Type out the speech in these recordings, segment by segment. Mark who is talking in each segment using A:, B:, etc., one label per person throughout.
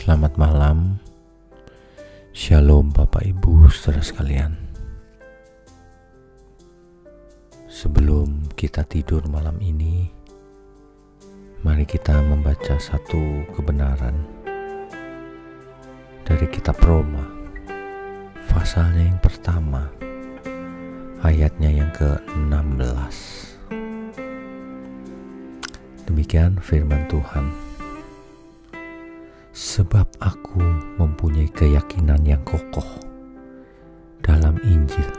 A: Selamat malam, Shalom Bapak Ibu saudara sekalian. Sebelum kita tidur malam ini, mari kita membaca satu kebenaran dari kitab Roma, pasalnya yang pertama, ayatnya yang ke-16. Demikian firman Tuhan. Sebab aku mempunyai keyakinan yang kokoh dalam Injil,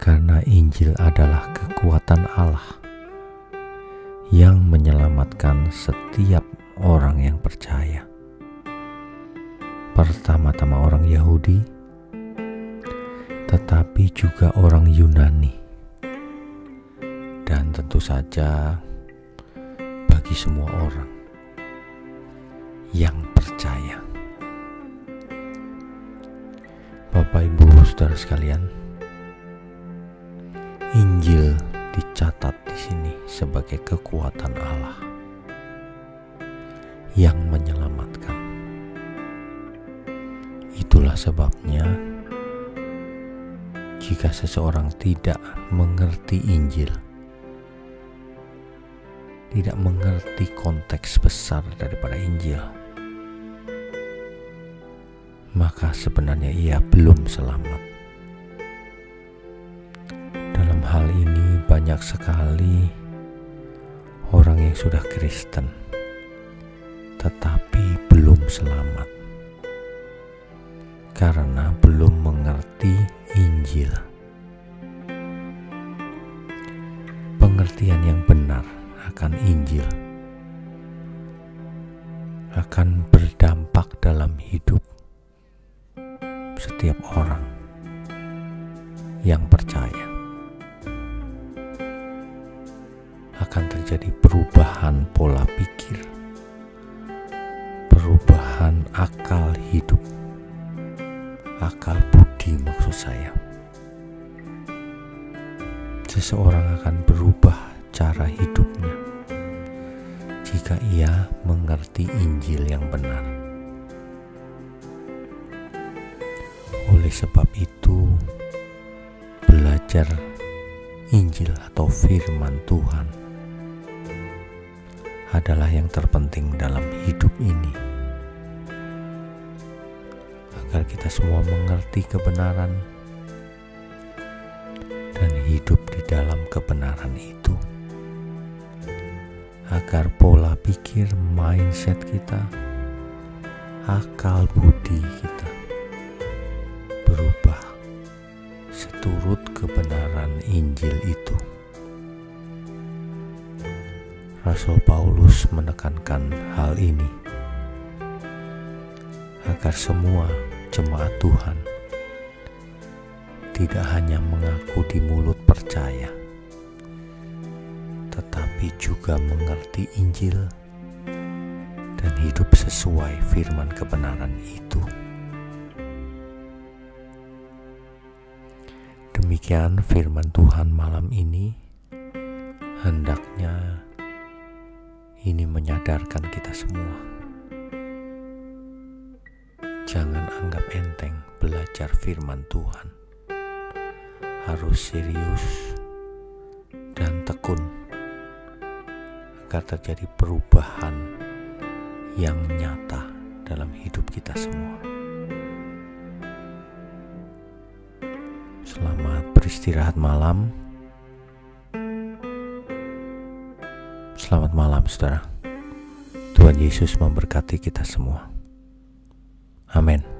A: karena Injil adalah kekuatan Allah yang menyelamatkan setiap orang yang percaya. Pertama-tama orang Yahudi, tetapi juga orang Yunani, dan tentu saja bagi semua orang yang percaya. Bapak, ibu, saudara sekalian, Injil dicatat di sini sebagai kekuatan Allah yang menyelamatkan. Itulah sebabnya, jika seseorang tidak mengerti Injil, tidak mengerti konteks besar daripada Injil, maka sebenarnya ia belum selamat. Dalam hal ini, banyak sekali orang yang sudah Kristen tetapi belum selamat karena belum mengerti Injil. Pengertian yang benar akan Injil akan berdampak dalam hidup setiap orang yang percaya. Akan terjadi perubahan pola pikir, perubahan akal hidup, akal budi maksud saya. Seseorang akan berubah cara hidupnya jika ia mengerti Injil yang benar. Oleh sebab itu, belajar Injil atau firman Tuhan adalah yang terpenting dalam hidup ini. Agar kita semua mengerti kebenaran dan hidup di dalam kebenaran itu. Agar pola pikir mindset kita, akal budi kita seturut kebenaran Injil itu. Rasul Paulus menekankan hal ini agar semua jemaat Tuhan tidak hanya mengaku di mulut percaya, tetapi juga mengerti Injil dan hidup sesuai firman kebenaran itu. Demikian firman Tuhan malam ini. Hendaknya ini menyadarkan kita semua. Jangan anggap enteng belajar firman Tuhan. Harus serius dan tekun agar terjadi perubahan yang nyata dalam hidup kita semua. Selamat beristirahat malam. Selamat malam, saudara. Tuhan Yesus memberkati kita semua. Amin.